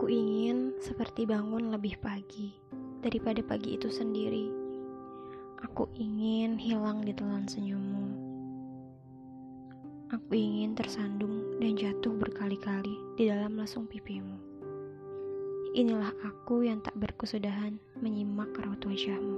Aku ingin seperti bangun lebih pagi daripada pagi itu sendiri. Aku ingin hilang di telan senyummu. Aku ingin tersandung dan jatuh berkali-kali di dalam lesung pipimu. Inilah aku yang tak berkesudahan menyimak raut wajahmu.